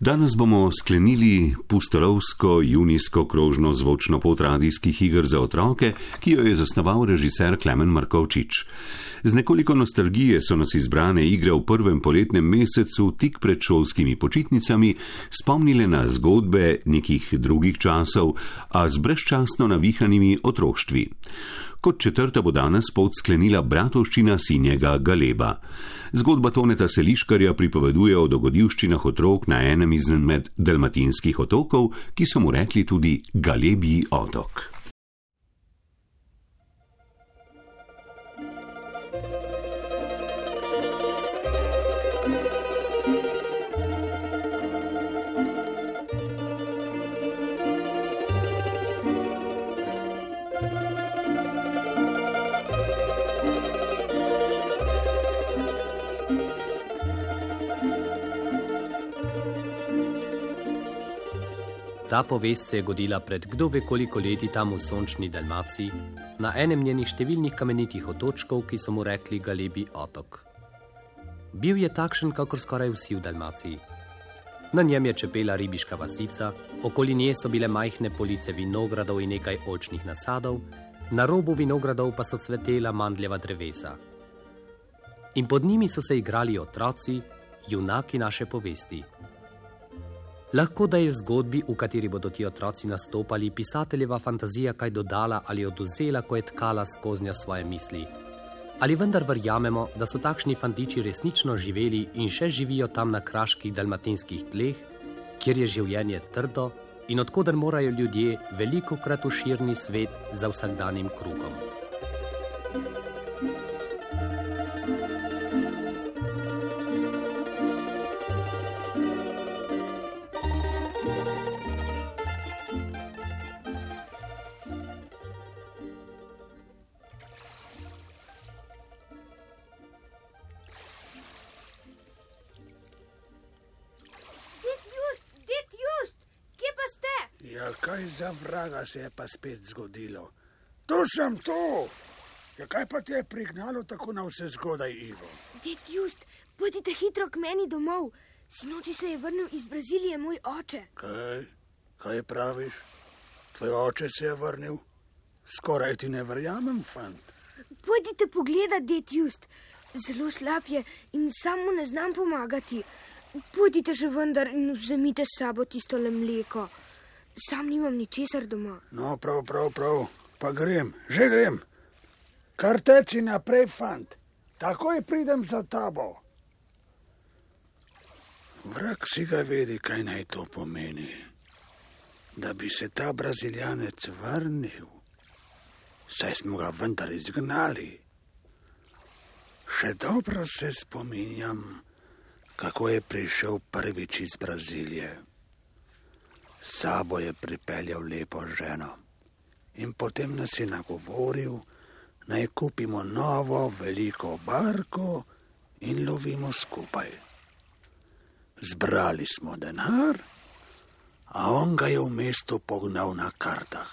Danes bomo sklenili pustolovsko junijsko krožno zvočno pot radijskih iger za otroke, ki jo je zasnoval režiser Klemen Markovčič. Z nekoliko nostalgije so nas izbrane igre v prvem poletnem mesecu, tik pred šolskimi počitnicami, spomnile na zgodbe nekih drugih časov, a z brezčasno navihanimi otroštvi. Kot četrta bo danes pot sklenila bratovščina sinjega Galeba. Zgodba Toneta Seliškarja pripoveduje o dogodivščinah otrok na enem izmed dalmatinskih otokov, ki so mu rekli tudi Galebji otok. Ta povest se je godila pred kdo ve koliko leti tam v sončni Dalmaciji, na enem njenih številnih kamenitih otočkov, ki so mu rekli Galebi otok. Bil je takšen, kakor skoraj vsi v Dalmaciji. Na njem je čepela ribiška vasica, okoli nje so bile majhne police vinogradov in nekaj očnih nasadov, na robu vinogradov pa so cvetela mandljeva drevesa. In pod njimi so se igrali otroci, junaki naše povesti. Lahko da je zgodbi, v kateri bodo ti otroci nastopali, pisateljeva fantazija kaj dodala ali oduzela, ko je tkala skoznja svoje misli. Ali vendar verjamemo, da so takšni fantiči resnično živeli in še živijo tam na kraških dalmatinskih tleh, kjer je življenje trdo in odkuder morajo ljudje veliko krat v širni svet za vsakdanjim kruhom. Se je pa spet zgodilo? To sem to! Ja, kaj pa te je prignalo tako na vse zgodaj, Ivo? Ded just, pojdite hitro k meni domov. Sinoči se je vrnil iz Brazilije moj oče. Kaj? Kaj praviš? Tvoj oče se je vrnil? Skoraj ti ne verjamem, fant. Pojdite pogledat, ded just. Zelo slab je in samo ne znam pomagati. Pojdite že vendar in vzemite s sabo tisto le mleko. Sam nimam ničesar doma. No, prav, prav, prav, pa grem, že grem. Kar teci naprej, fant, takoj pridem za tabo. Vrak si ga vedi, kaj naj to pomeni. Da bi se ta brazilijanec vrnil, saj smo ga vendar izgnali. Še dobro se spominjam, kako je prišel prvič iz Brazilije sabo je pripeljal lepo ženo in potem nas je nagovoril, naj kupimo novo veliko barko in lovimo skupaj. Zbrali smo denar, a on ga je v mestu pognal na kartah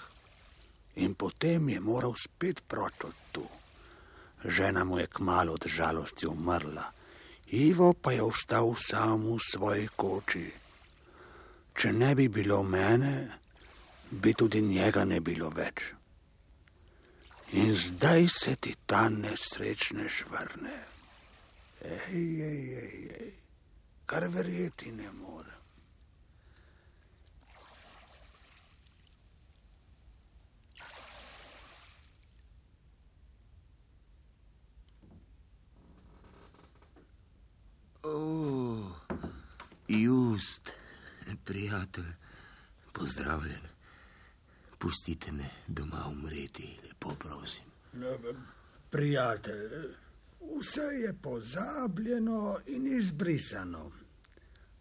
in potem je moral spet proti tu. Žena mu je kmalo od žalosti umrla, Ivo pa je ostal sam v svoji koči. Če ne bi bilo mene, bi tudi njega ne bilo več. In zdaj se ti ta nesrečnež vrne. Ej, ej, ej, ej, kar verjeti ne morem. Oh, just prijatelj, pozdravljen. Pustite me doma umreti, lepo prosim. No, prijatelj, vse je pozabljeno in izbrisano.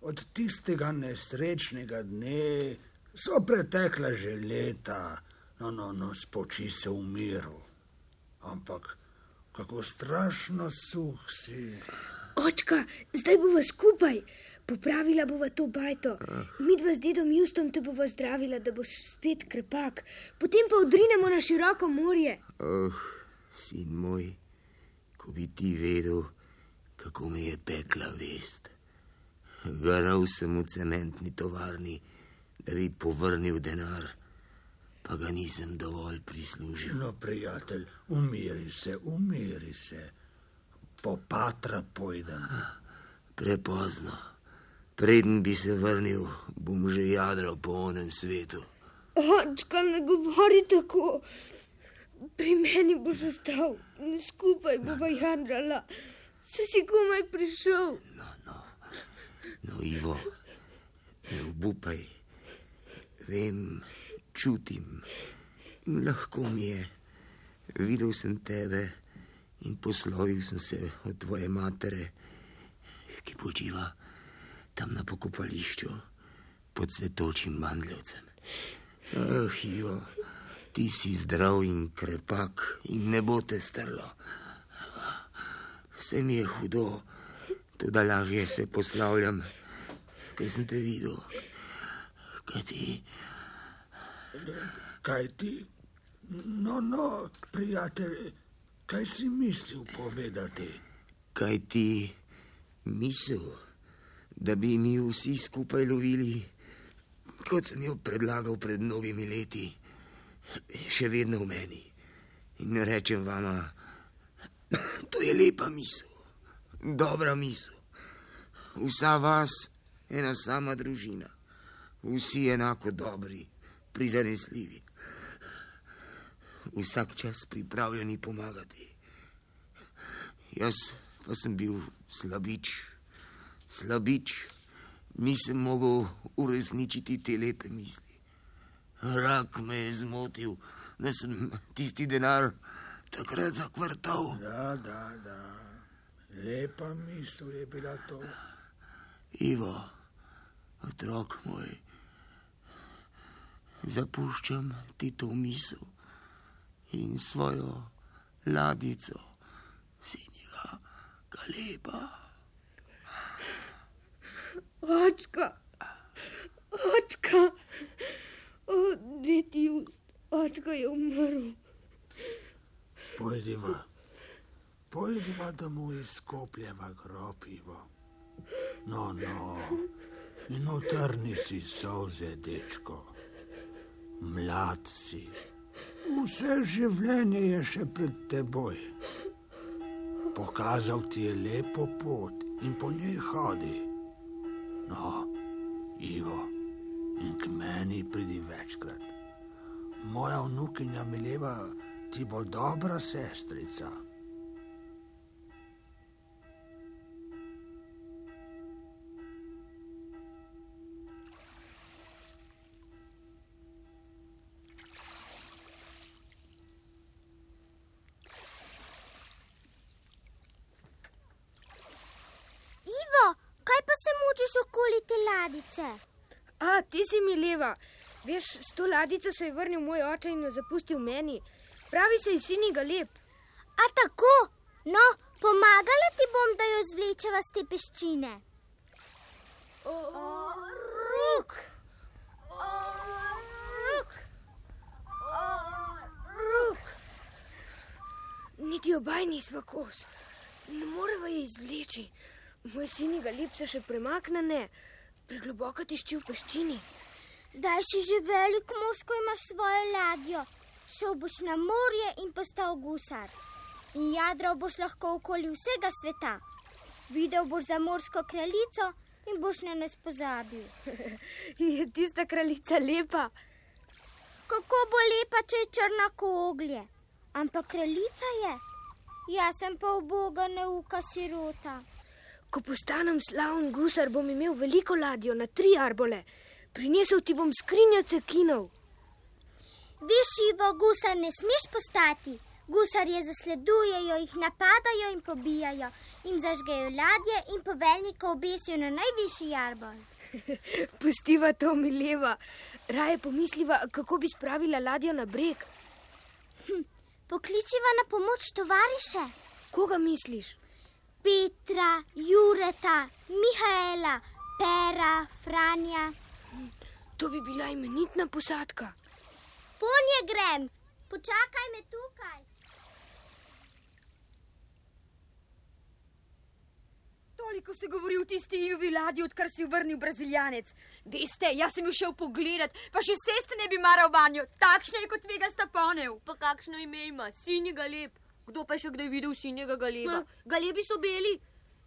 Od tistega nesrečnega dne so pretekla že leta, no, no, no, spoči se v miru. Ampak kako strašno suh si. Očka, zdaj bomo skupaj. Popravila bova to bajto. Mi dva z dedom Justom te bova zdravila, da boš spet krepak. Potem pa odrinemo na široko morje. Oh, sin moj, ko bi ti vedel, kako me je pekla vest. Garal sem v cementni tovarni, da bi povrnil denar, pa ga nisem dovolj prislužil. No, prijatelj, umiri se, umiri se. Po patra pojdem. Prepozno. Preden bi se vrnil, bom že jadral po onem svetu. Očka, ne govori tako. Pri meni boš ostal in skupaj bova jadrala. Se si komaj prišel. No, no, no, Ivo, ne obupaj. Vem, čutim in lahko mi je. Videl sem tebe in poslovil sem se od tvoje matere, ki počiva tam na pokopališču pod svetočim mandljevcem. Ah, Ivo, ti si zdrav in krepak in ne bo te strlo. Vse mi je hudo, tudi lažje se poslavljam, ker sem te videl. Kaj ti? Kaj ti? No, no, prijatelj, kaj si mislil povedati? Kaj ti misel, da bi mi vsi skupaj lovili, kot sem jo predlagal pred mnogimi leti, še vedno v meni. In rečem vama, to je lepa misel, dobra misel. Vsa vas, ena sama družina, vsi enako dobri, prizanesljivi. Vsak čas pripravljeni pomagati. Jaz pa sem bil slabič, slabič, nisem mogel uresničiti te lepe misli. Rak me je zmotil, da sem tisti denar takrat zakvrtal. Da, da, da. Lepa misel je bila to. Ivo, otrok moj, zapuščam ti to misel in svojo ladico, sinjega galeba. Očka, očka, odeti ust, očka je umrl. Pojdiva, pojdiva domov izkopljeva grobivo. No, no, in utrni si solze, dečko. Mlad si. Vse življenje je še pred teboj. Pokazal ti je lepo pot in po njej hodi. No, Ivo, in k meni pridi večkrat. Moja vnukinja Mileva ti bo dobra sestrica. Ladice? A, ti si mi leva. Veš, s to ladico se je vrnil moj oče in jo zapustil meni. Pravi se je sini ga lep. A tako? No, pomagala ti bom, da jo zvlečeva z te peščine. Rok! Rok! Rok! Niti obaj nisva kos. Ne moreva je izvleči. Moj sini ga lep se še premakne, ne. Pregloboko tišči v peščini. Zdaj si že velik mož, ko imaš svojo ladjo. Šel boš na morje in postal gusar. In jadral boš lahko okoli vsega sveta. Videl boš za morsko kraljico in boš na nas pozabil. Je tista kraljica lepa. Kako bo lepa, če je črna koglje? Ampak kraljica je. Jaz sem pa uboga neuka sirota. Ko postanem slaven gusar, bom imel veliko ladjo na tri arbole. Prinesel ti bom skrinjo cekinov. Višji v gusar ne smeš postati. Gusarje zasledujejo, jih napadajo in pobijajo, jim zažgejo ladje in poveljnika obesijo na najvišji arbol. Pustiva to mi leva. Raje pomisliva, kako bi spravila ladjo na breg. Pokličiva na pomoč tovariše. Koga misliš? Petra, Jureta, Mihaela, Pera, Franja. To bi bila imenitna posadka. Ponje grem, počakaj me tukaj. To Toliko se govori o tisti Juvi ladji, odkar si vrnil braziljanec. Veste, jaz sem jo šel pogledat, pa še seste ne bi maral vanjo, takšne je kot vega sta ponev. Pa kakšno ime ima, sinjega lep. Kdo pa je še kdaj videl sinjega galeba? Galebi so beli.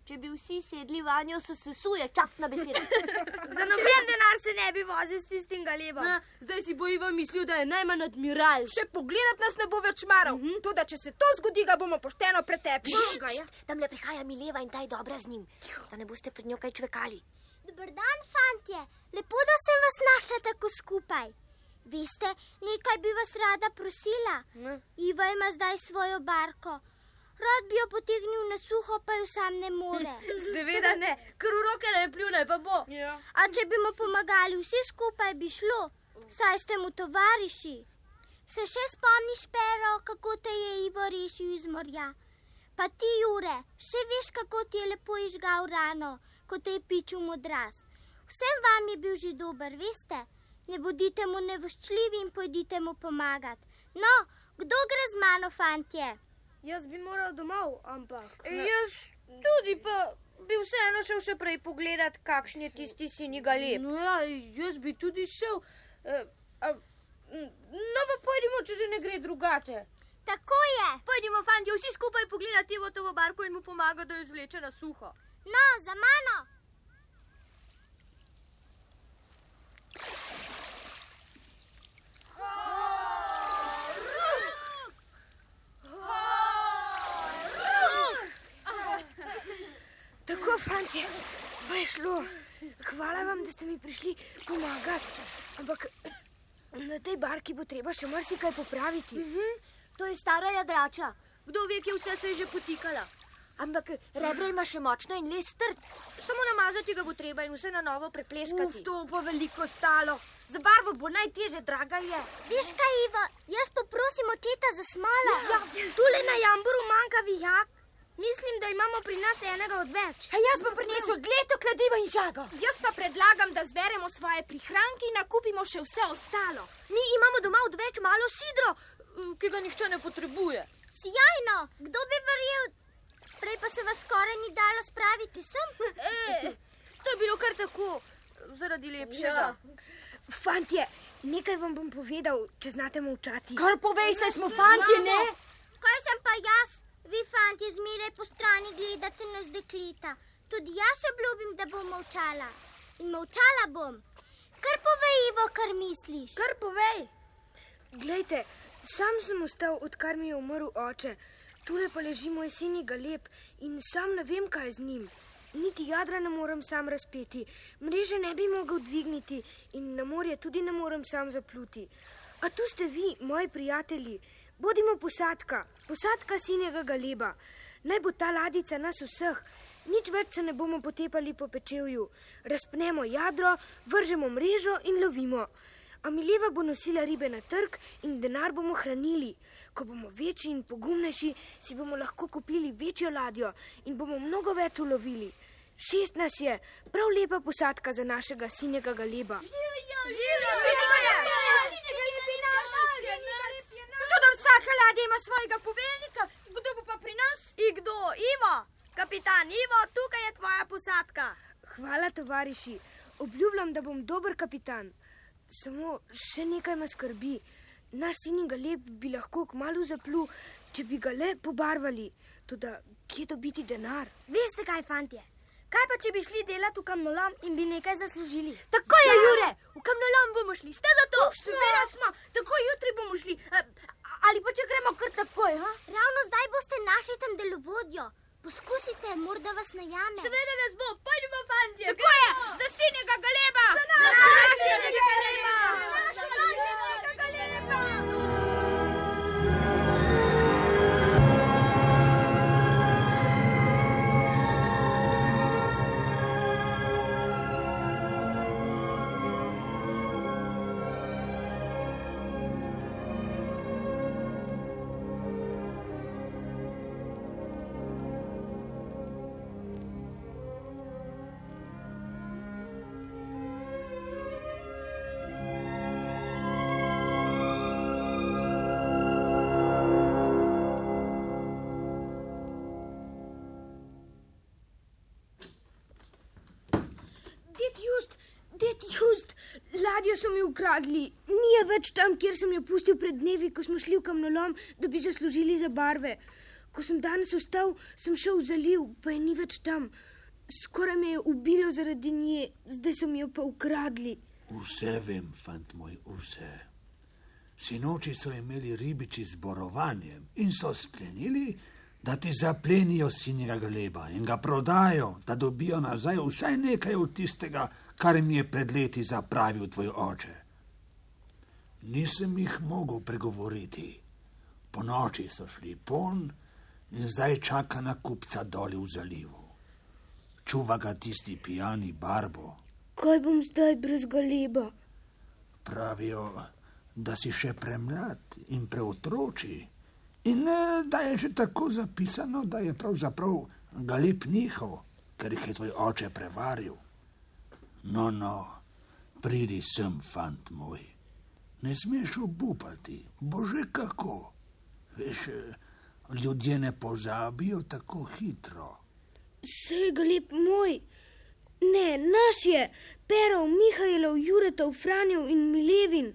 Če bi vsi sedli vanjo, se sesuje, častna beseda. Za noben denar se ne bi vozil s tistim galebom. Ja, zdaj si bo Ivan mislil, da je najmanj admiral. Še pogledat nas ne bo več maral. Mm -hmm. Tudi, če se to zgodi, ga bomo pošteno pretepli. Ja. Tam le prihaja Mileva in ta je dobra z njim, da ne boste pred njo kaj čvekali. Dober dan, fantje. Lepo, da sem vas našla tako skupaj. Veste, nekaj bi vas rada prosila. Ne. Iva ima zdaj svojo barko. Rad bi jo potegnil na suho, pa jo sam ne more. Seveda ne, ker v roke ne pljune, pa bo. Ja. A če bi mu pomagali vsi skupaj, bi šlo, saj ste mu tovariši. Se še spomniš, Pero, kako te je Ivo rešil iz morja? Pa ti, Jure, še veš, kako ti je lepo izgal rano, ko te je pičil modras. Vsem vam je bil že dober, veste? Ne bodite mu nevoščljivi in pojdite mu pomagati. No, kdo gre z mano, fantje? Jaz bi moral domov, ampak. E, jaz tudi, pa bi vseeno šel še prej pogledat, kakšen je tisti sinji galeb. No, ja, jaz bi tudi šel. E, a, no, pa pojdimo, če že ne gre drugače. Tako je. Pojdimo, fanti, vsi skupaj pogledati v to barko in mu pomagati, da jo izvleče na suho. No, za mano. Fantje, pa je šlo. Hvala vam, da ste mi prišli pomagati. Ampak na tej barki bo treba še marsikaj popraviti. Uh mhm. -huh. To je stara jadrača. Kdo ve, kje vse se je že potikala. Ampak rebra ima še močna in les trd. Samo namazati ga bo treba in vse na novo prepleskati. Uf, to bo veliko stalo. Za barvo bo najteže, draga je. Veš kaj, Ivo, jaz poprosim očeta za smolo. Ja, tule na jamburu manjka vijak. Mislim, da imamo pri nas enega odveč. A jaz bom prinesel leto kladivo in žago. Jaz pa predlagam, da zberemo svoje prihranke in nakupimo še vse ostalo. Mi imamo doma odveč malo sidro, ki ga nihče ne potrebuje. Sjajno, kdo bi verjel? Prej pa se vas skoraj ni dalo spraviti sem. E, to je bilo kar tako, zaradi lepšega. Ja. Fantje, nekaj vam bom povedal, če znate molčati. Kar povej, saj smo fantje, ne? Kaj sem pa jaz? Vi, fanti, zmeraj po strani gledate na zdeklita. Tudi jaz obljubim, da bom molčala. In molčala bom. Kar povej, Ivo, kar misliš. Kar povej. Glejte, sam sem ostal, odkar mi je umrl oče. Tule pa leži moj sin Galeb in sam ne vem, kaj z njim. Niti jadra ne morem sam razpeti, mreže ne bi mogel dvigniti in na morje tudi ne morem sam zapluti. A tu ste vi, moji prijatelji. Bodimo posadka, posadka sinjega galeba. Naj bo ta ladica nas vseh, nič več se ne bomo potepali po pečevju. Razpnemo jadro, vržemo mrežo in lovimo. Amileva bo nosila ribe na trg in denar bomo hranili. Ko bomo večji in pogumnejši, si bomo lahko kupili večjo ladjo in bomo mnogo več ulovili. Šest nas je, prav lepa posadka za našega sinjega galeba. Živijo, živijo, živijo vsaka ladja ima svojega poveljnika, kdo bo pa pri nas? In kdo? Ivo, kapitan Ivo, tukaj je tvoja posadka. Hvala, tovariši. Obljubljam, da bom dober kapitan. Samo še nekaj me skrbi. Naš sin ga lep bi lahko kmalo zaplul, če bi ga le pobarvali. Tudi, kje dobiti denar? Veste kaj, fantje? Kaj pa, če bi šli delati v kamnolom in bi nekaj zaslužili? Tako je, ja. Jure, v kamnolom bomo šli, ste za to? Seveda smo, tako jutri bomo šli. Ali pa če gremo kar takoj? Ha? Ravno zdaj boste našli tam delovodjo. Poskusite, morda vas najame. Seveda nas bo, pojdimo, fanti. Tako je, za sinjega galeba. Za nas, sinjega galeba. Za nas, sinjega galeba. Ladjo so mi ukradli. Ni je več tam, kjer sem jo pustil pred dnevi, ko smo šli v kamnolom, da bi zaslužili za barve. Ko sem danes vstal, sem šel v zaliv, pa je ni več tam. Skoraj me je ubilo zaradi nje, zdaj so mi jo pa ukradli. Vse vem, fant moj, vse. Sinoči so imeli ribiči zborovanje in so sklenili, da ti zaplenijo sinjega gleba in ga prodajo, da dobijo nazaj vsaj nekaj od tistega, kar jim je pred leti zapravil tvoj oče. Nisem jih mogel pregovoriti. Po noči so šli pon in zdaj čaka na kupca doli v zalivu. Čuva ga tisti pijani barbo. Kaj bom zdaj brez galeba? Pravijo, da si še premlad in preotroči, in eh, da je že tako zapisano, da je pravzaprav galeb njihov, ker jih je tvoj oče prevaril. No, no, pridi sem, fant moj. Ne smeš obupati, bože kako. Veš, ljudje ne pozabijo tako hitro. Sej galeb moj. Ne, naš je, Perov, Mihajlov, Juretov, Franjev in Milevin.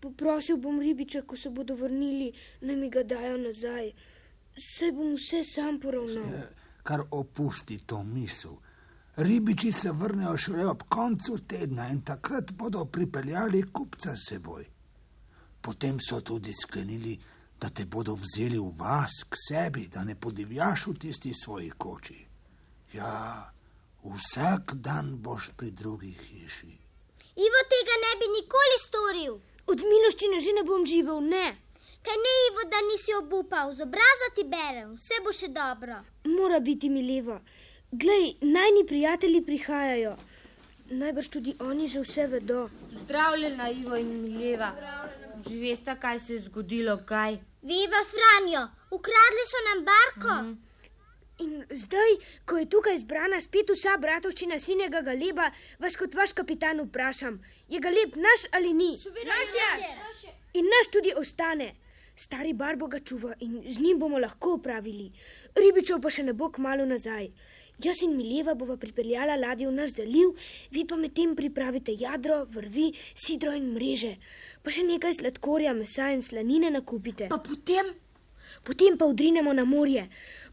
Poprosil bom ribiče, ko se bodo vrnili, da mi ga dajo nazaj. Saj bom vse sam poravnal. Kar opusti to misel. Ribiči se vrnejo šele ob koncu tedna in takrat bodo pripeljali kupca s seboj. Potem so tudi sklenili, da te bodo vzeli v vas k sebi, da ne podivjaš v tisti svoji koči. Ja, vsak dan boš pri drugi hiši. Ivo tega ne bi nikoli storil. Od miloščine že ne bom živel, ne. Kaj ne, Ivo, da nisi obupal, z obraza ti berem, vse bo še dobro. Mora biti mi levo. Glej, najni prijatelji prihajajo. Najbrž tudi oni že vse vedo. Zdravljena, Ivo in Mileva. Že veste, kaj se je zgodilo, kaj? Viva Franjo, ukradli so nam barko. Mm. In zdaj, ko je tukaj zbrana spet vsa bratovščina sinjega galeba, vas kot vaš kapitan vprašam, je galeb naš ali ni? Naš je. In naš tudi ostane. Stari barbo ga čuva in z njim bomo lahko upravili. Ribičev pa še ne bo kmalo nazaj. Jaz in Mileva bova pripeljala ladjo v naš zaliv, vi pa medtem pripravite jadro, vrvi, sidro in mreže. Pa še nekaj sladkorja, mesa in slanine nakupite. Pa potem? Potem pa odrinemo na morje.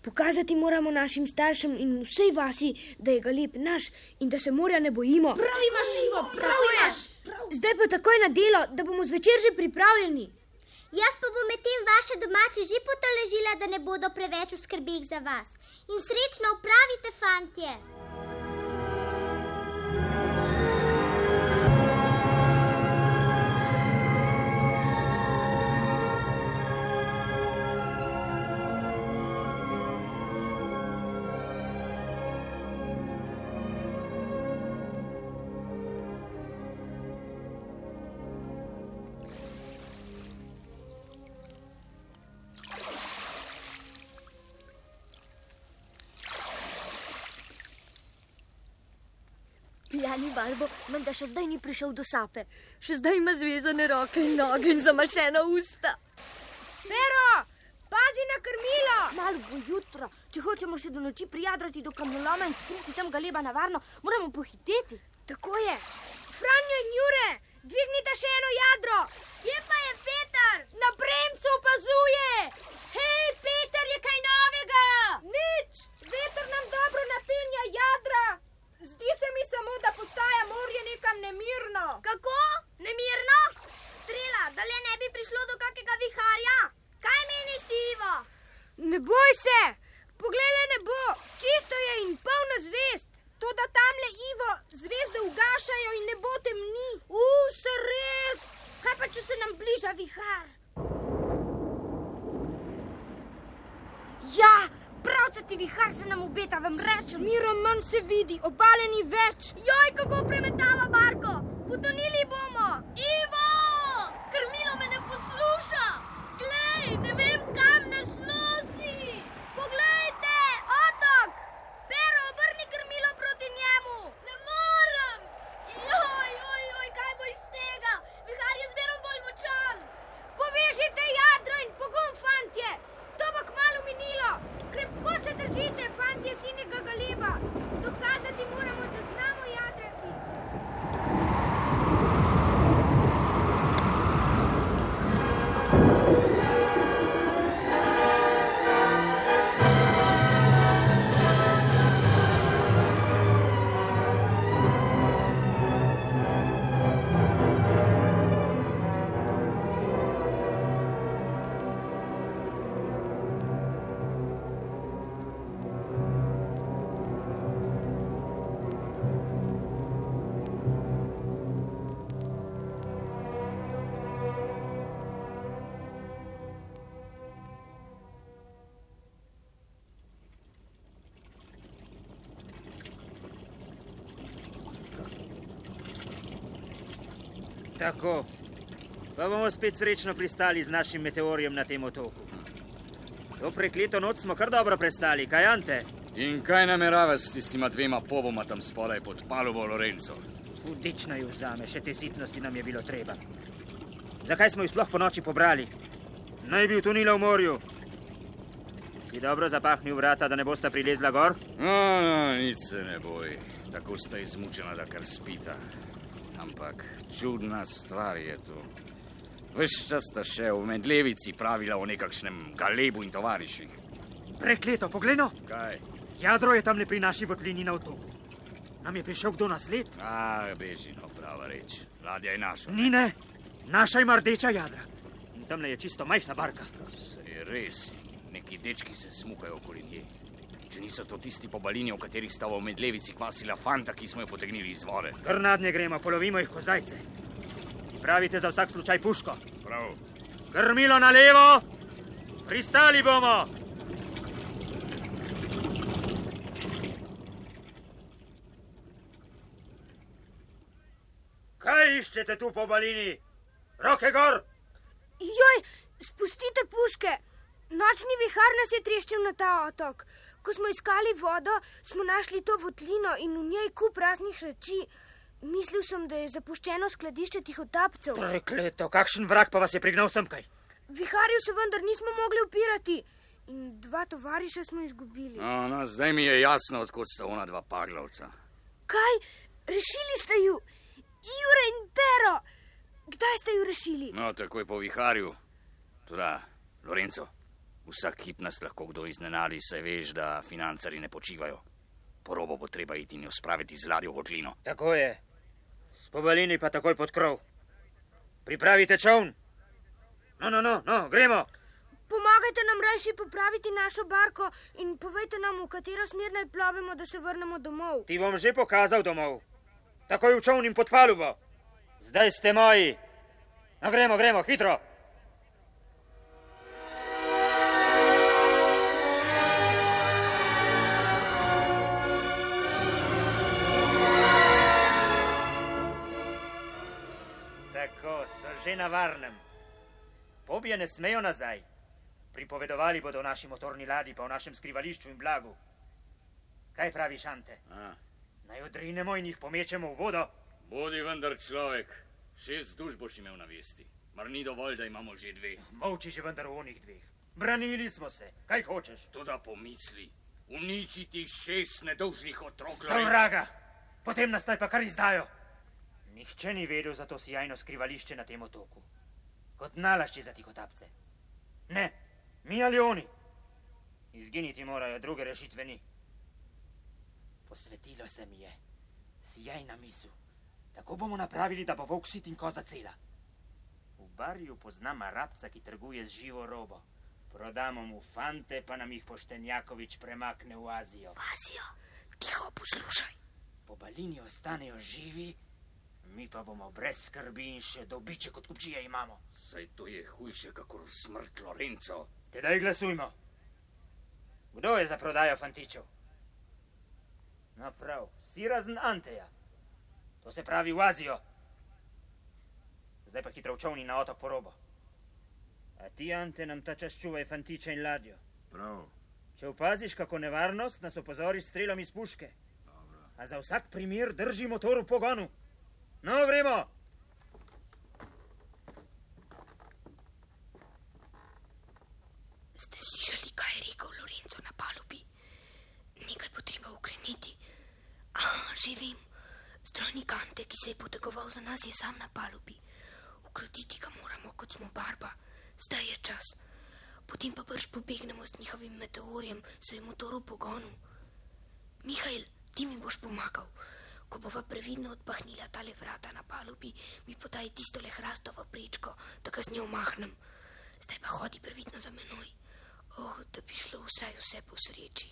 Pokazati moramo našim staršem in vsej vasi, da je galeb naš in da se morja ne bojimo. Prav imaš, Ivo, prav imaš. Zdaj pa takoj na delo, da bomo zvečer že pripravljeni. Jaz pa bom medtem vaše domače že potolažila, da ne bodo preveč v skrbeh za vas. In srečno upravite, fantje. Pijani barbo, menda še zdaj ni prišel do sape. Še zdaj ima zvezane roke in noge in zamašena usta. Pero, pazi na krmilo! Malo bo jutro. Če hočemo še do noči prijadrati do kamnoloma in skriti tam galeba na varno, moramo pohiteti. Tako je. Franjo in Jure, dvignite še eno jadro. Kje pa je Peter? Na bremcu opazuje. Hej, Peter, je kaj novega? Nič, veter nam dobro napenja jadra. Zdi se mi samo, da morje nekam nemirno. Kako? Nemirno? Strela, da le ne bi prišlo do kakega viharja. Kaj meniš, ti, Ivo? Ne boj se, poglej, ne bo, čisto je in polno zvest. To, da tamle Ivo zvezde ugašajo in ne bo temni. Uf, se res. Kaj pa, če se nam bliža vihar? Ja, pravcati vihar se nam obeta, vam rečem. Miro manj se vidi, obale ni več. Joj, kako premetava barko, potonili bomo. Ivo, krmilo me ne posluša. Glej, ne vem, kam nas nosi. Poglejte, otok. Pero, obrni krmilo proti njemu. Ne morem. Joj, joj, joj, kaj bo iz tega? Vihar je zmerom bolj močan. Povežite jadro in pogum, fantje. Tako. Pa bomo spet srečno pristali z našim meteorjem na tem otoku. To prekleto noč smo kar dobro prestali, kaj ante? In kaj namerava s tistima dvema poboma tam spodaj pod palubo Lorenzo? Hudično ju vzame, še te sitnosti nam je bilo treba. Zakaj smo ju sploh po noči pobrali? Naj bi utonila v morju. Si dobro zapahnil vrata, da ne bosta prilezla gor? No, no, nič se ne boj. Tako sta izmučena, da kar spita. Ampak čudna stvar je to. Ves čas sta še v medlevici pravila o nekakšnem galebu in tovariših. Prekleto, pogledno! Kaj? Jadro je tam le pri naši votlini na otoku. Nam je prišel kdo na sled? A, bežino, prava reč. Ladja je naša. Ni ne, naša ima rdeča jadra. In tam je čisto majhna barka. Se je res, neki dečki se smukajo okoli nje. Če niso to tisti pobalini, o katerih sta v medlevici kvasila fanta, ki smo jo potegnili iz vode. Kar nadnje gremo, polovimo jih kozajce. Pravite za vsak slučaj puško. Prav. Krmilo na levo, pristali bomo. Kaj iščete tu po balini? Roke gor! Joj, spustite puške! Nočni vihar nas je treščil na ta otok. Ko smo iskali vodo, smo našli to votlino in v njej kup raznih reči. Mislil sem, da je zapuščeno skladišče tihotapcev. Prekleto, kakšen vrak pa vas je prignal semkaj? Viharju se vendar nismo mogli upirati in dva tovariša smo izgubili. No, no, zdaj mi je jasno, odkot sta ona dva paglavca. Kaj? Rešili ste ju? Jure in Pero! Kdaj ste ju rešili? No, takoj po viharju. Toda, Lorenzo, vsak hip nas lahko kdo iznenadi, saj veš, da financari ne počivajo. Po robo bo treba iti in jo spraviti z ladjo v votlino. Tako je. S pobalini pa takoj pod krov. Pripravite čovn. No, no, no, no, gremo. Pomagajte nam rajši popraviti našo barko in povejte nam, v katero smer naj plovemo, da se vrnemo domov. Ti bom že pokazal domov. Takoj v čovn in pod palubo. Zdaj ste moji. No, gremo, gremo, hitro. Že na varnem. Pobje ne smejo nazaj. Pripovedovali bodo o naši motorni ladji, pa o našem skrivališču in blagu. Kaj praviš, Ante? A, Naj odrinemo in jih pomečemo v vodo. bodi vendar človek, šest duš boš imel na vesti. Mar ni dovolj, da imamo že dve. Molči že vendar v onih dveh. Branili smo se. Kaj hočeš? Toda pomisli, uničiti šest nedolžnih otrok. Za vraga! Potem nas naj pa kar izdajo. Nihče ni vedel za to sijajno skrivališče na tem otoku. Kot nalašči za tihotapce. Ne, mi ali oni. Izginiti morajo, druge rešitve ni. Posvetilo se mi je. Sijajna misel. Tako bomo napravili, da bo volk sit in koza cela. V barju poznam arabca, ki trguje z živo robo. Prodamo mu fante, pa nam jih poštenjakovič premakne v Azijo. V Azijo, tiho poslušaj. Po balini ostanejo živi, mi pa bomo brez skrbi in še dobiček kot kupčije imamo. Saj to je hujše, kakor smrt Lorenzo. Tedaj glasujmo. Kdo je za prodajo fantičev? No prav, si razen Anteja. To se pravi v Azijo. Zdaj pa hitro v čovni na otok porobo. A ti, Ante, nam ta čas čuvaj fantiče in ladjo. Prav. Če opaziš kako nevarnost, nas opozori s strelom iz puške. Dobro. A za vsak primer drži motor v pogonu. No, gremo! Ste slišali, kaj je rekel Lorenzo na palubi? Nekaj bo treba ukreniti. Ah, že vem. Strojnik Ante, ki se je potegoval za nas, je sam na palubi. Ukrotiti ga moramo, kot smo barba. Zdaj je čas. Potem pa brž pobegnemo z njihovim meteorjem, saj je motor v pogonu. Mihajl, ti mi boš pomagal. Ko bova previdno odpahnila tale vrata na palubi, mi podaj tisto le hrastovo prečko, da ga z njo mahnem. Zdaj pa hodi previdno za menoj. Oh, da bi šlo vsaj vse po sreči.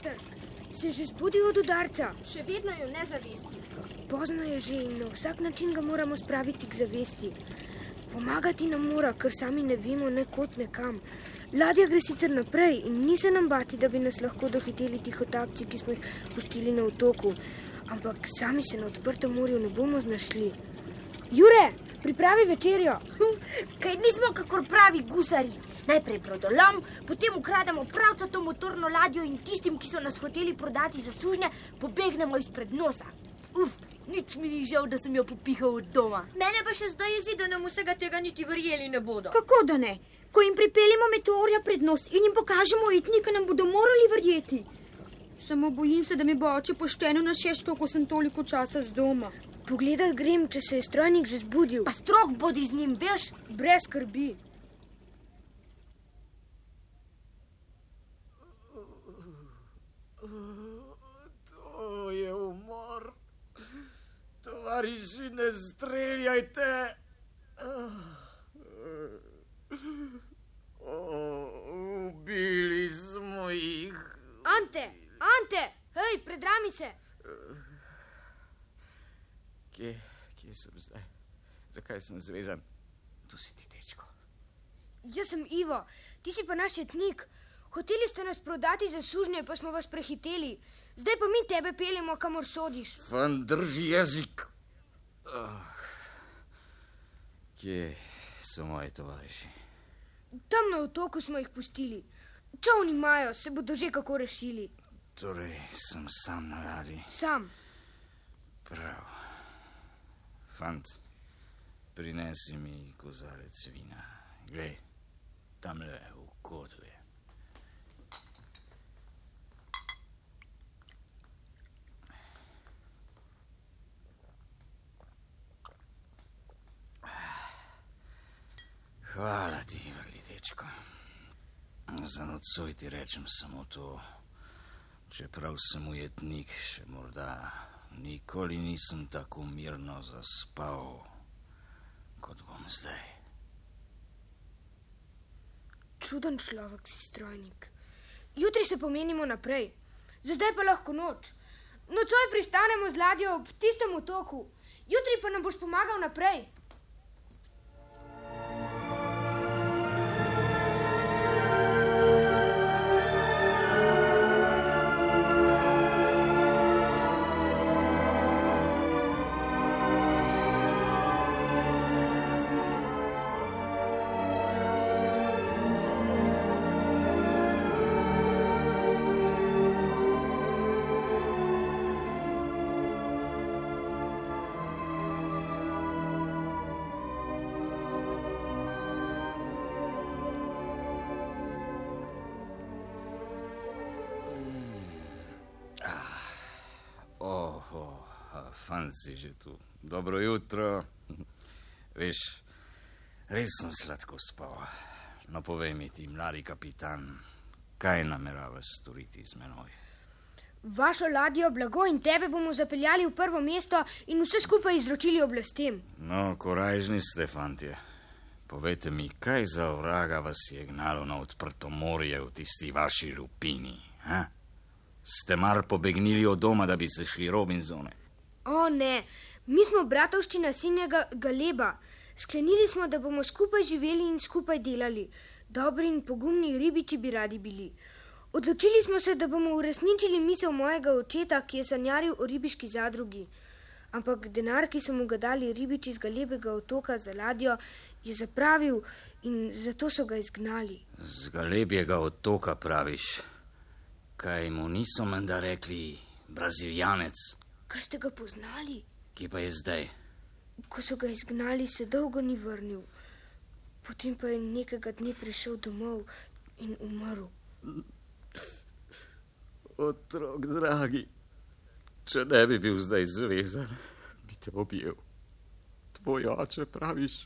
Peter? Se je že zbudil od udarca? Še vedno je v nezavesti. Pozno je že in na vsak način ga moramo spraviti k zavesti. Pomagati nam mora, ker sami ne vemo ne kot ne kam. Ladja gre sicer naprej in ni se nam bati, da bi nas lahko dohiteli tihotapci, ki smo jih pustili na otoku. Ampak sami se na odprtem morju ne bomo znašli. Jure, pripravi večerjo. Kaj nismo kakor pravi gusari. Najprej brodolom, potem ukrademo pravca to motorno ladjo in tistim, ki so nas hoteli prodati za sužnje, pobegnemo izpred nosa. Uf, nič mi ni žal, da sem jo popihal od doma. Mene pa še zdaj jezi, da nam vsega tega niti verjeli ne bodo. Kako da ne? Ko jim pripeljemo meteorja pred nos in jim pokažemo etnika, nam bodo morali verjeti. Samo bojim se, da mi bo oče pošteno našeškal, ko sem toliko časa z doma. Pogledaj grem, če se je strojnik že zbudil. Pa strok bodi z njim, veš? Brez skrbi. To je umor. Tovariši, ne streljajte. O, ubili smo jih. Ante, Ante, hej, predrami se. Kje, kje sem zdaj? Zakaj sem zvezan? Tu si ti, dečko. Jaz sem Ivo, ti si pa naš etnik. Hoteli ste nas prodati za sužnje, pa smo vas prehiteli. Zdaj pa mi tebe peljemo, kamor sodiš. Fan drži jezik. Oh. Kje so moji tovariši? Tam na otoku smo jih pustili. Čovni imajo, se bodo že kako rešili. Torej, sem sam na ladji. Sam. Prav. Fant, prinesi mi kozarec vina. Glej, tam le v kotu je. Hvala ti, vrli dečko. Za nocoj ti rečem samo to. Čeprav sem ujetnik, še morda nikoli nisem tako mirno zaspal, kot bom zdaj. Čuden človek si strojnik. Jutri se pomenimo naprej, zdaj pa lahko noč. Nocoj pristanemo z ladjo ob tistem otoku, jutri pa nam boš pomagal naprej. Si že tu. Dobro jutro. Veš, res sem sladko spal. No, povej mi ti, mladi kapitan, kaj nameravaš storiti z menoj? Vašo ladjo, blago in tebe bomo zapeljali v prvo mesto in vse skupaj izročili oblastem. No, korajžni ste, fantje. Povejte mi, kaj za vraga vas je gnalo na odprto morje v tisti vaši lupini? Ha? Ste mar pobegnili od doma, da bi se šli Robinzone? O ne, mi smo bratovščina sinjega Galeba. Sklenili smo, da bomo skupaj živeli in skupaj delali. Dobri in pogumni ribiči bi radi bili. Odločili smo se, da bomo uresničili misel mojega očeta, ki je sanjaril o ribiški zadrugi. Ampak denar, ki so mu ga dali ribiči z Galebega otoka za ladjo, je zapravil in zato so ga izgnali. Z Galebjega otoka praviš. Kaj mu niso menda rekli, braziljanec? Kaj ste ga poznali? Kje pa je zdaj? Ko so ga izgnali, se dolgo ni vrnil. Potem pa je nekega dne prišel domov in umrl. Otrok, dragi, če ne bi bil zdaj zvezan, bi te objel. Tvoj oče, praviš,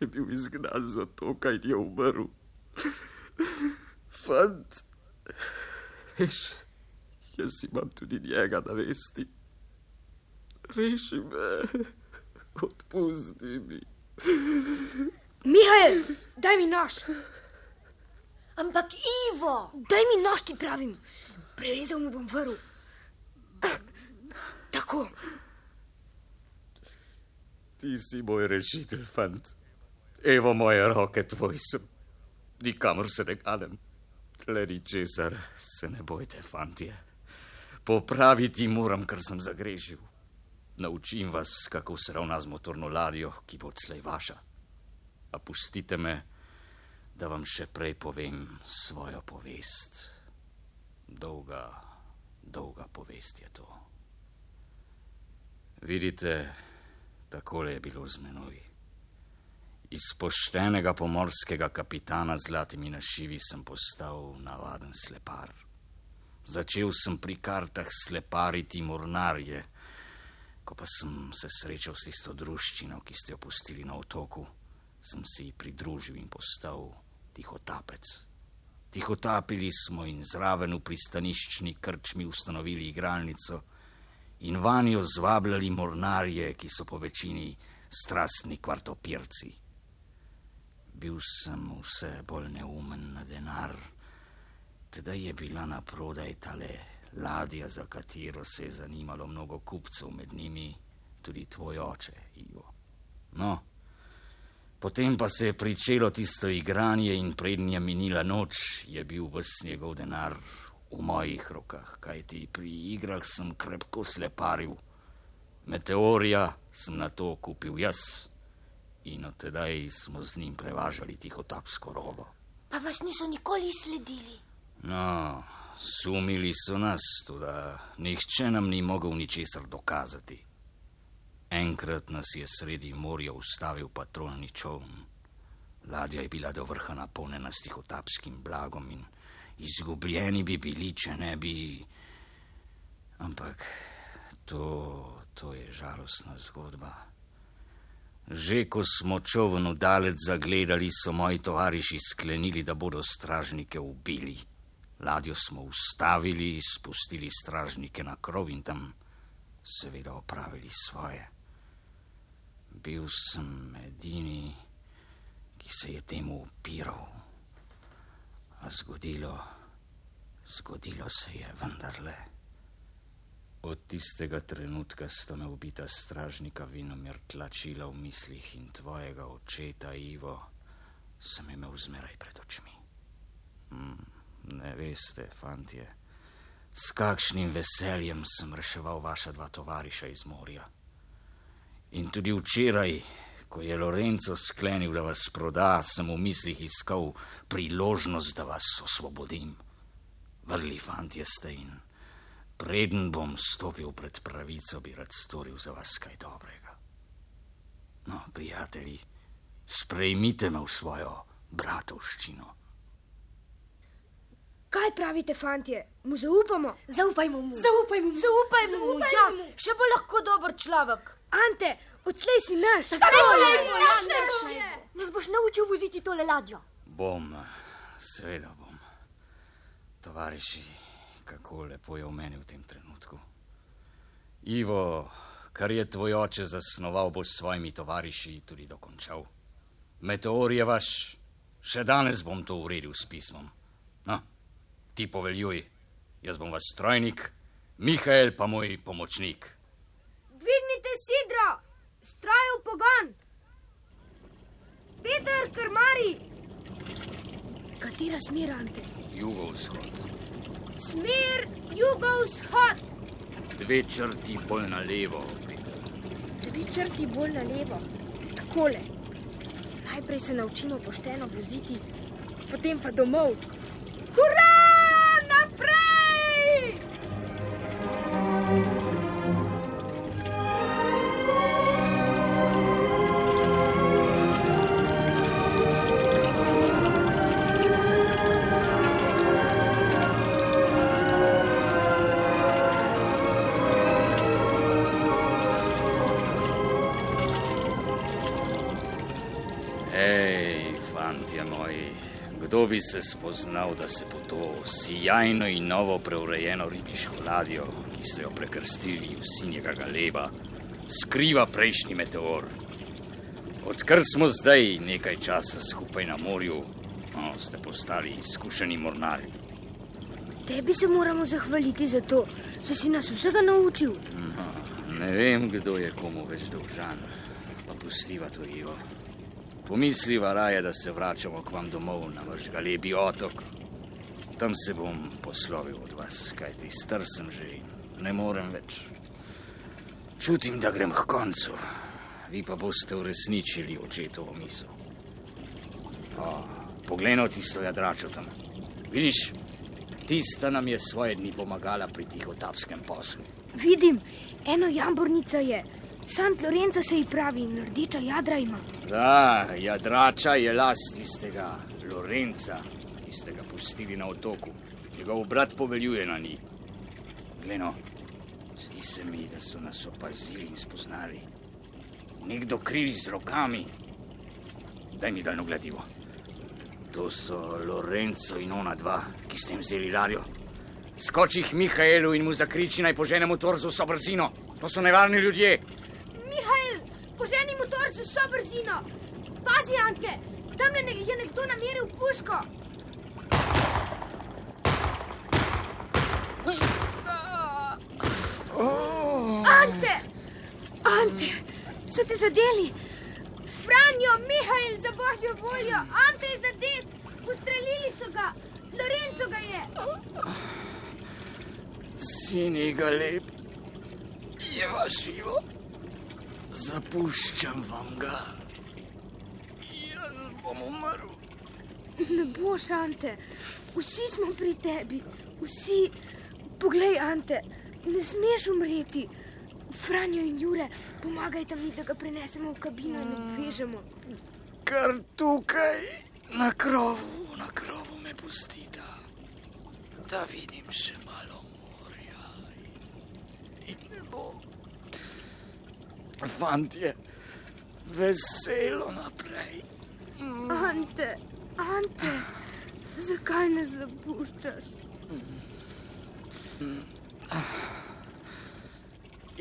je bil izgnan z otoka in je umrl. Fant, veš, jaz imam tudi njega na vesti. Reši me, odpusti mi. Mihajl, daj mi nož. Ampak Ivo! Daj mi nož, ti pravim. Prerezal mu bom vrv. Tako. Ti si moj rešitelj, fant. Evo moje roke, tvoj sem. Nikamor se ne kanem. Le ničesar se ne bojte, fantje. Popraviti moram, kar sem zagrešil. Naučim vas, kako se ravna z motorno ladjo, ki bo odslej vaša. A pustite me, da vam še prej povem svojo povest. Dolga, dolga povest je to. Vidite, takole je bilo z menoj. Iz poštenega pomorskega kapitana z zlatimi našivi sem postal navaden slepar. Začel sem pri kartah slepariti mornarje, ko pa sem se srečal s tisto druščino, ki ste jo pustili na otoku, sem se ji pridružil in postal tihotapec. Tihotapili smo in zraven v pristaniščni krčmi ustanovili igralnico in vanjo zvabljali mornarje, ki so po večini strastni kvartopirci. Bil sem vse bolj neumen na denar, teda je bila na prodaj tale ladja, za katero se je zanimalo mnogo kupcev, med njimi tudi tvoj oče, Ivo. No, potem pa se je pričelo tisto igranje in prednja minila noč, je bil vs njegov denar v mojih rokah, kajti pri igrah sem krepko sleparil. Meteorija sem na to kupil jaz in od tedaj smo z njim prevažali tihotapsko robo. Pa vas niso nikoli sledili. No, sumili so nas, tudi nihče nam ni mogel ničesar dokazati. Enkrat nas je sredi morja ustavil patrolni čovn. Ladja je bila do vrha napolnjena s tihotapskim blagom in izgubljeni bi bili, če ne bi. Ampak to, to je žalostna zgodba. Že ko smo čovno dalec zagledali, so moji tovariši sklenili, da bodo stražnike ubili. Ladjo smo ustavili, spustili stražnike na krov in tam seveda opravili svoje. Bil sem edini, ki se je temu upiral. A zgodilo, zgodilo se je vendarle. Od tistega trenutka sta me ubita stražnika Vinomir tlačila v mislih in tvojega očeta Ivo sem imel zmeraj pred očmi. Hmm, ne veste, fantje, s kakšnim veseljem sem reševal vaša dva tovariša iz morja. In tudi včeraj, ko je Lorenzo sklenil, da vas proda, sem v mislih iskal priložnost, da vas osvobodim. Vrli fantje ste in preden bom stopil pred pravico, bi rad storil za vas kaj dobrega. No, prijatelji, sprejmite me v svojo bratovščino. Kaj pravite, fantje? Mu zaupamo? Zaupajmo mu. Zaupajmo mu. Zaupajmo mu. Ja, še bo lahko dober človek. Ante, odslej si naš. Nas boš naučil voziti tole ladjo. Bom, seveda bom. Tovariši, kako lepo je v meni v tem trenutku. Ivo, kar je tvoj oče zasnoval, boš s svojimi tovariši tudi dokončal. Meteor je vaš, še danes bom to uredil s pismom. Ti poveljuj, jaz bom vaš strojnik, Mihajl pa moj pomočnik. Dvignite sidro, stroj v pogon. Peter, krmari. Katera smer, Ante? Jugovzhod. Smer jugovzhod. Dve črti bolj na levo, Peter. Dve črti bolj na levo. Takole. Najprej se naučimo pošteno voziti, potem pa domov. Hurra! Kdo bi se spoznal, da se po to sijajno in novo preurejeno ribiško ladjo, ki ste jo prekrstili v sinjega galeba, skriva prejšnji meteor. Odkar smo zdaj nekaj časa skupaj na morju, No, ste postali izkušeni mornari. Tebi se moramo zahvaliti za to, da si nas vsega naučil. No, ne vem, kdo je komu več dolžan, pa pustiva to Ivo. Pomisliva raje, da se vračamo k vam domov na vaš galebi otok. Tam se bom poslovil od vas, kajti star sem že in ne morem več. Čutim, da grem k koncu, vi pa boste uresničili očetovo misel. O, poglej no tisto jadračo tam. Vidiš, tista nam je svoje dni pomagala pri tihotapskem poslu. Vidim, eno jambornica je, Sant Lorenzo se ji pravi in rdeča jadra ima. Da, jadrača je last tistega Lorenca, ki ste ga pustili na otoku. Njegov brat poveljuje na njih. Gleno, zdi se mi, da so nas opazili in spoznali. Nekdo križ z rokami. Daj mi daljno gledivo. To so Lorenzo in ona dva, ki ste jim vzeli ladjo. Skoči jih Mihajlu in mu zakriči naj požene motor z vso brzino. To so nevarni ljudje. Mihajl, poženi motor z vso brzino. Pazi, Ante, tam je, ne, je nekdo nameril puško. Ante, Ante, so te zadeli. Franjo, Mihajl, za božjo voljo, Ante je zadet, ustrelili so ga, Lorenzo ga je. Sini ga lep, je vaš živo. Zapuščam vam ga. Jaz bom umrl. Ne boš, Ante, vsi smo pri tebi, vsi. Poglej, Ante, ne smeš umreti. Franjo in Jure, pomagajte mi, da ga prenesemo v kabino in obvežemo. Kar tukaj, na krovu, na krovu me pustita, da vidim še malo morja in, in ne bo. Fantje, veselo naprej. Ante, Ante, zakaj nas zapuščaš?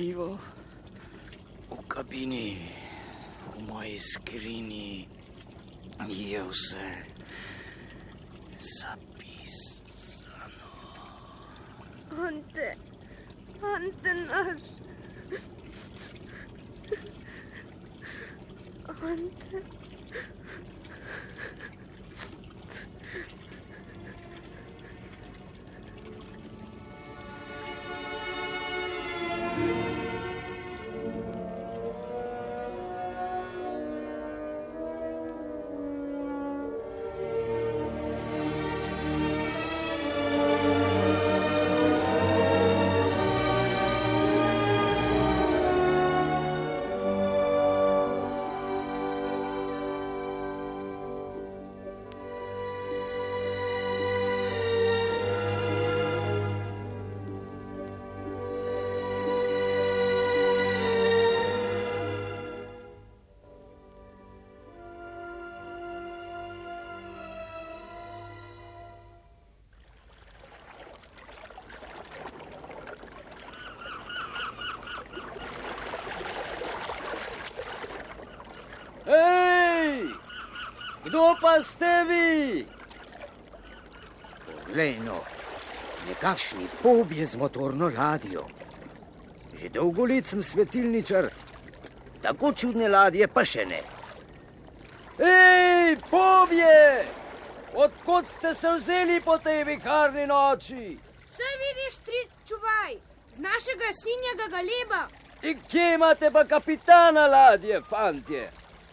Ivo, v kabini, v moji skrini je vse zapisano. Ante, Ante naš. Pa ste vi? Poglej, no, nekakšni pobje z motorno ladjo. Že dolgo let sem svetilničar, tako čudne ladje pa še ne. Hej, pobje! Odkud ste se vzeli po tej viharni noči? Saj vidiš, stric, čuvaj, z našega sinjega galeba. In kje imate pa kapitana ladje, fantje?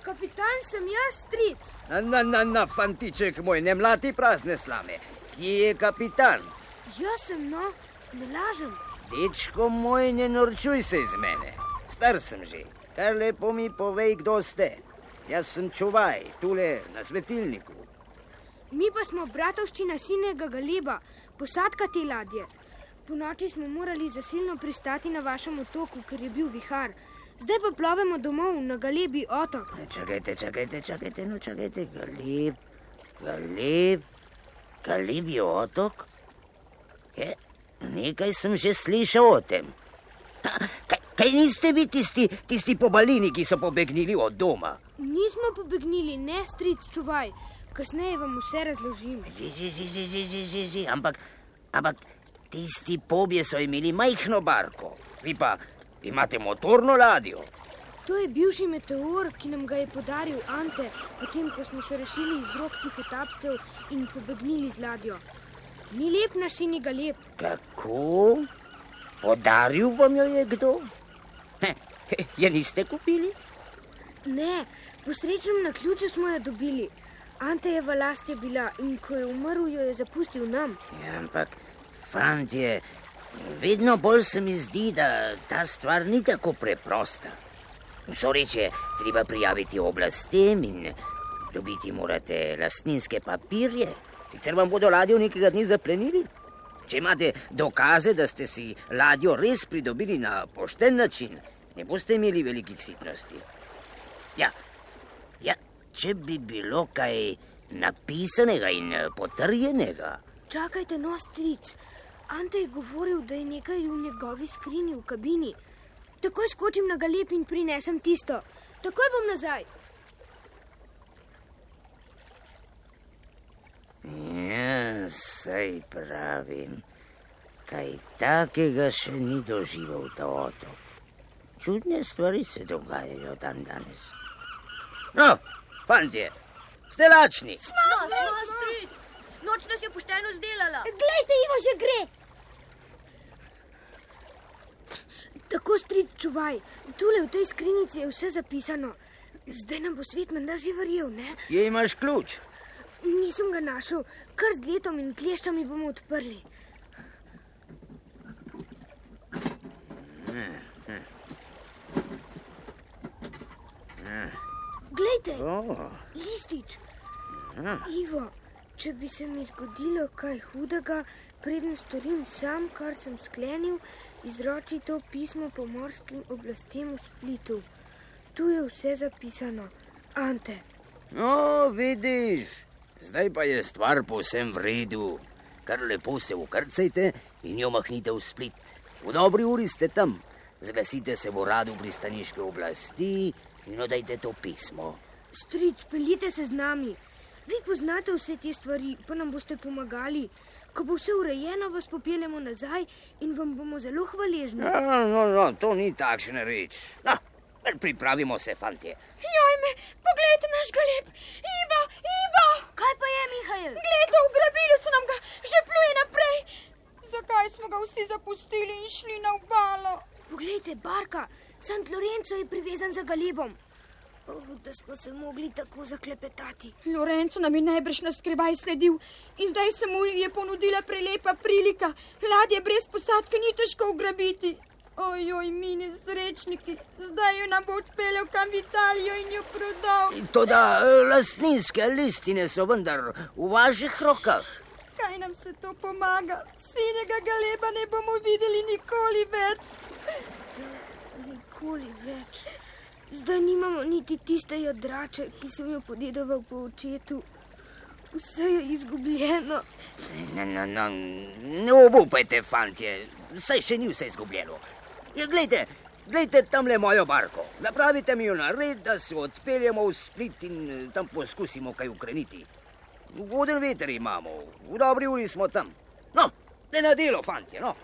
Kapitan sem jaz, stric. Na, na, na, na, fantiček moj, ne mlati prazne slame. Kje je kapitan? Jaz sem, no, ne lažem. Dečko moj, ne norčuj se iz mene. Star sem že, kar lepo mi povej, kdo ste. Jaz sem čuvaj, tule na svetilniku. Mi pa smo bratovščina sinega galeba, posadka te ladje. Po noči smo morali zasilno pristati na vašem otoku, ker je bil vihar. Zdaj pa plovemo domov na galebi otok. Čakajte, čakajte, čakajte, no čakajte, galeb, galeb, galeb je otok? Je, nekaj sem že slišal o tem. Ha, kaj, Kaj niste vi tisti, tisti pobalini, ki so pobegnili od doma? Nismo pobegnili, ne stric čuvaj. Kasneje vam vse razložim. Že, že, že, že, že, že, že, že. Ampak, ampak tisti pobje so imeli majhno barko, vi pa imate motorno ladjo. To je bivši meteor, ki nam ga je podaril Ante, potem ko smo se rešili iz rok tihotapcev in pobegnili z ladjo. Ni lep naš sin, ga lep. Kako? Podaril vam jo je kdo? He, he, je niste kupili? Ne, po srečnem na ključu smo jo dobili. Ante je v lasti bila in ko je umrl, jo je zapustil nam. Ja, ampak, fantje, vedno bolj se mi zdi, da ta stvar ni tako preprosta. Vso reče, treba prijaviti oblastem in dobiti morate lastninske papirje, sicer vam bodo ladjo nekega dne zaplenili. Če imate dokaze, da ste si ladjo res pridobili na pošten način, ne boste imeli velikih sitnosti. Ja, ja če bi bilo kaj napisanega in potrjenega. Čakajte, no, stric. Ante je govoril, da je nekaj v njegovi skrinji v kabini. Takoj skočim na galep in prinesem tisto. Takoj bom nazaj. Ja, sej pravim, kaj takega še ni doživel ta otok. Čudne stvari se dogajajo tam danes. No, fantje, ste lačni. Smo, smo, stric. Noč nas je pošteno zdelala. Glejte, Ivo že gre. Tako stric čuvaj. Tule v tej skrinjici je vse zapisano. Zdaj nam bo svet menda že verjel, ne? Je imaš ključ? Nisem ga našel, kar z letom in kleščami bomo odprli. Glejte, Oh. listič. Ivo, če bi se mi zgodilo kaj hudega, preden storim sam, kar sem sklenil, izroči to pismo pomorskim oblastem v Splitu. Tu je vse zapisano. Ante. No, vidiš, zdaj pa je stvar povsem v redu. Kar lepo se ukrcajte in jo mahnite v split. V dobri uri ste tam, zglasite se v uradu pristaniške oblasti in oddajte to pismo. Stric, peljite se z nami. Vi poznate vse te stvari, pa nam boste pomagali. Ko bo vse urejeno, vas popeljemo nazaj in vam bomo zelo hvaležni. No, no, no, to ni takšna reč. No, pripravimo se, fantje. Joj me, poglejte naš galeb. Ivo, Ivo! Kaj pa je, Mihajl? Gledajte, ugrabili so nam ga, že pluje naprej. Zakaj smo ga vsi zapustili in šli na obalo? Poglejte, barka, Sant Lorenzo je privezan za galebom. Oh, da smo se mogli tako zaklepetati. Lorenzo nam je najbrž na skrivaj sledil in zdaj se mu je ponudila prelepa prilika. Ladje brez posadke ni težko ugrabiti. Ojoj, mi nesrečniki, zdaj jo nam bo odpeljal kam v Italijo in jo prodal. Toda lastninske listine so vendar v vaših rokah. Kaj nam se to pomaga? Sinega galeba ne bomo videli nikoli več. Da, nikoli več. Zdaj nimamo niti tiste jadrače, ki sem jo podedoval po očetu. Vse je izgubljeno. No, no, no, ne obupajte, fantje, saj še ni vse izgubljeno. Ja, glejte, glejte tamle mojo barko. Napravite mi jo na red, da se odpeljemo v split in eh, tam poskusimo kaj ukreniti. Voden veter imamo, v dobri uri smo tam. No, ne na delo, fantje, no.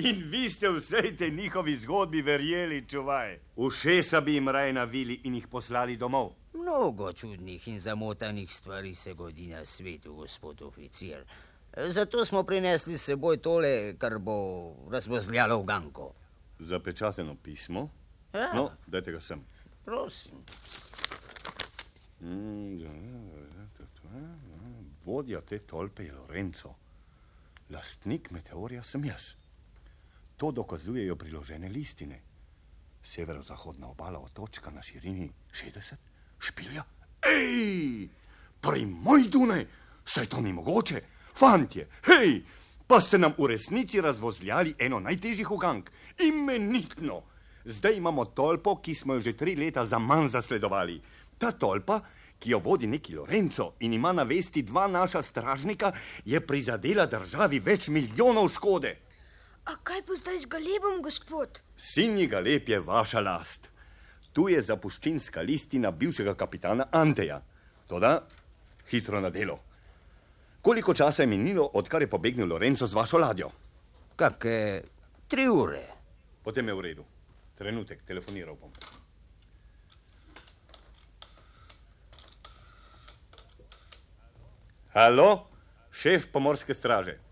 In vi ste vsej tej njihovi zgodbi verjeli, čuvaj. Ušesa bi jim raje navili in jih poslali domov. Mnogo čudnih in zamotanih stvari se godi na svetu, gospod oficir. Zato smo prinesli s seboj tole, kar bo razvozljalo v ganko. Zapečateno pismo? Ja. No, dajte ga sem. Prosim. Vodja te tolpe je Lorenzo. Lastnik meteorja sem jaz. To dokazujejo priložene listine. Severozahodna obala otočka na širini 60, špilja. Ej, pri moj Dunaj, saj to ni mogoče. Fantje, hej, pa ste nam v resnici razvozljali eno najtežjih ugank. Imenitno. Zdaj imamo tolpo, ki smo jo že tri leta za manj zasledovali. Ta tolpa, ki jo vodi neki Lorenzo in ima na vesti dva naša stražnika, je prizadela državi več milijonov škode. A kaj bo zdaj z galebom, gospod? Sinji galeb je vaša last. Tu je zapuščinska listina bivšega kapitana Anteja. Toda, hitro na delo. Koliko časa je minilo, odkar je pobegnil Lorenzo z vašo ladjo? Kakšne tri ure. Potem je v redu. Trenutek, telefoniral bom. Halo, šef pomorske straže.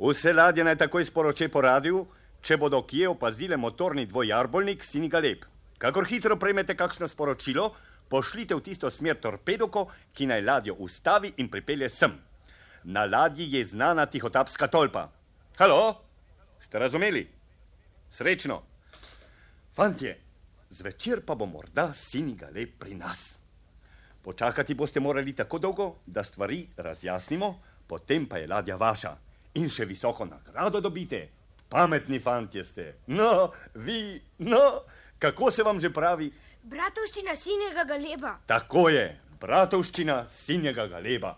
Vse ladje naj takoj sporoče po radiju, če bodo kje opazile motorni dvojarbolnik Siniga Lep. Kakor hitro prejmete kakšno sporočilo, pošljite v tisto smer torpedoko, ki naj ladjo ustavi in pripelje sem. Na ladji je znana tihotapska tolpa. Halo, ste razumeli? Srečno. Fantje, zvečer pa bo morda Siniga Lep pri nas. Počakati boste morali tako dolgo, da stvari razjasnimo, potem pa je ladja vaša in še visoko nagrado dobite. Pametni fantje ste. No, vi, no, kako se vam že pravi? Bratovščina sinjega galeba. Tako je, bratovščina sinjega galeba.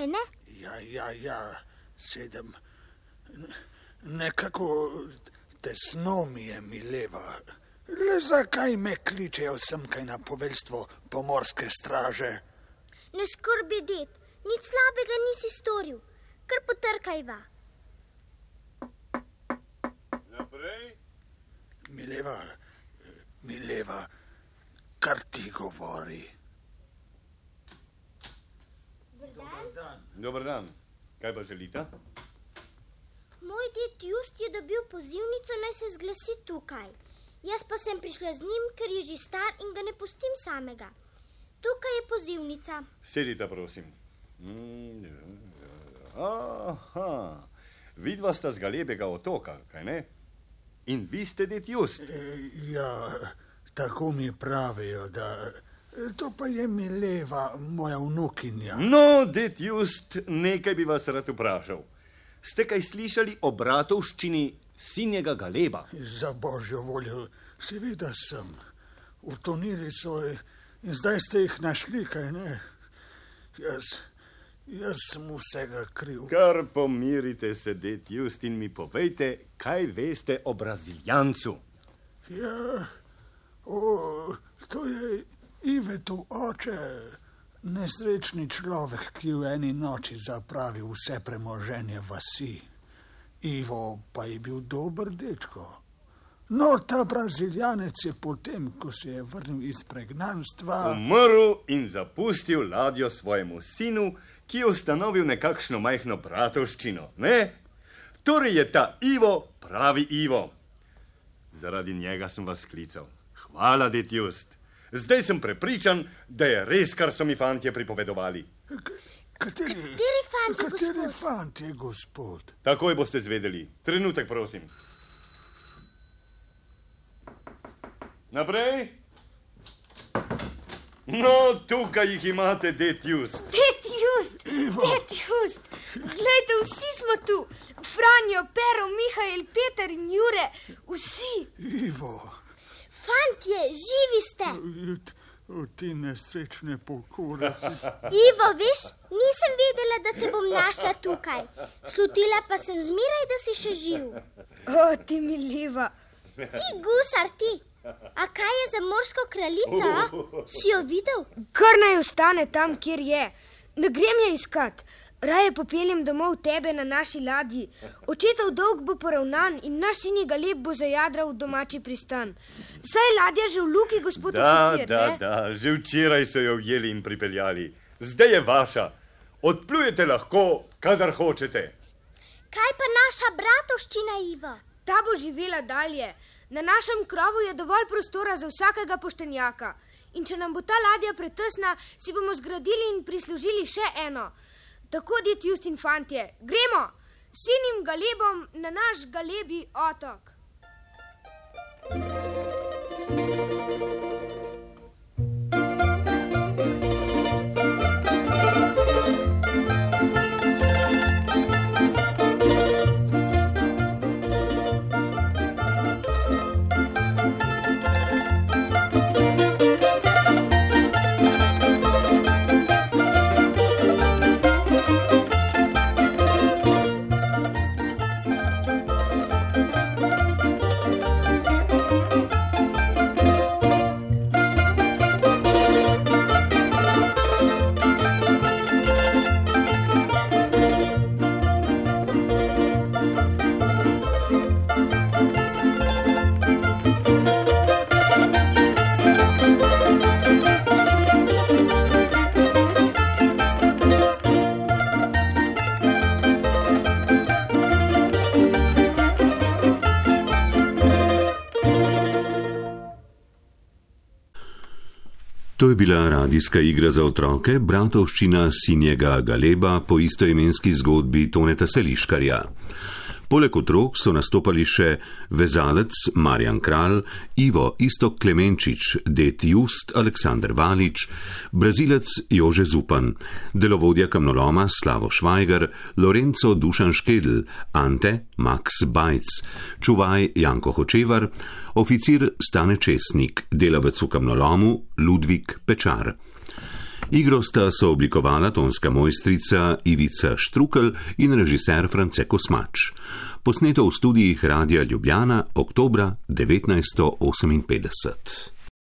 Kaj ne? Ja, ja, ja, sedem. Nekako tesno mi je mileva. Le zakaj me kličejo sem kaj na poveljstvo pomorske straže? Ne skrbi, ded, nič slabega nisi storil. Kar potrkajva. Naprej. Mileva, mileva, kar ti govori. Dober dan. Kaj pa želite? Moj ded just je dobil pozivnico, naj se zglasi tukaj. Jaz pa sem prišla z njim, ker je že star in ga ne pustim samega. Tukaj je pozivnica. Sedite, prosim. Mm, ja, ja, ja. Aha, vidva sta z galebega otoka, kaj ne? In vi ste det just. Ja, tako mi pravijo, da to pa je mileva, moja vnukinja. No, det just, nekaj bi vas rad vprašal. Ste kaj slišali o bratovščini sinjega galeba? Za božjo voljo, seveda sem. Utonili so in zdaj ste jih našli, kaj ne? Jaz, jaz sem vsega kriv. Kar pomirite se, det just, in mi povejte, kaj veste o Braziljancu. Ja, o, to je Ivetu oče, nesrečni človek, ki v eni noči zapravi vse premoženje vasi. Ivo pa je bil dober dečko. No, ta braziljanec je potem, ko se je vrnil iz pregnanstva, Umrl in zapustil ladjo svojemu sinu, ki je ustanovil nekakšno majhno bratovščino. Ne? Torej je ta Ivo pravi Ivo. Zaradi njega sem vas klical. Hvala, det just. Zdaj sem prepričan, da je res, kar so mi fantje pripovedovali. Kateri, Kateri fant je kateri gospod? fant je gospod? Takoj boste zvedeli. Trenutek, prosim. Naprej. No, tukaj jih imate, det just. Det just, det just. Glejte, vsi smo tu. Franjo, Pero, Mihajl, Peter in Jure. Vsi. Ivo, Fantje, živi ste. o, ti nesrečne pokore. Ivo, veš, nisem vedela, da te bom našla tukaj. Slutila pa sem zmeraj, da si še živ. O, ti mileva. Ti gusar, ti. A kaj je za morsko kraljico? a? Si jo videl? Kar naj ostane tam, kjer je. Ne grem je iskat. Raje popeljem domov tebe na naši ladji. Očetov dolg bo poravnan in naš sinji galeb bo zajadral v domači pristan. Saj je ladja že v luki, gospod Da, oficir, da, ne? da, že včeraj so jo ujeli in pripeljali. Zdaj je vaša. Odplujete lahko, kadar hočete. Kaj pa naša bratovščina, Ivo? Ta bo živela dalje. Na našem krovu je dovolj prostora za vsakega poštenjaka. In če nam bo ta ladja pretesna, si bomo zgradili in prislužili še eno. Tako, djet just in fantje, gremo, sinim galebom na naš galebi otok. To je bila radijska igra za otroke, bratovščina Sinjega Galeba po istoimenski zgodbi Toneta Seliškarja. Poleg otrok so nastopali še vezalec Marjan Kralj, Ivo Istok Klemenčič, Det Just Aleksandr Valič, brazilec Jože Zupan, delovodja kamnoloma Slavo Švajgar, Lorenzo Dušan Škedl, Ante Max Bajc, čuvaj Janko Hočevar, oficir Stane Česnik, delavec v kamnolomu Ludvik Pečar. Igro sta sooblikovala tonska mojstrica Ivica Štrukel in režiser France Kosmač. Posneto v studijih Radia Ljubljana oktobra 1958.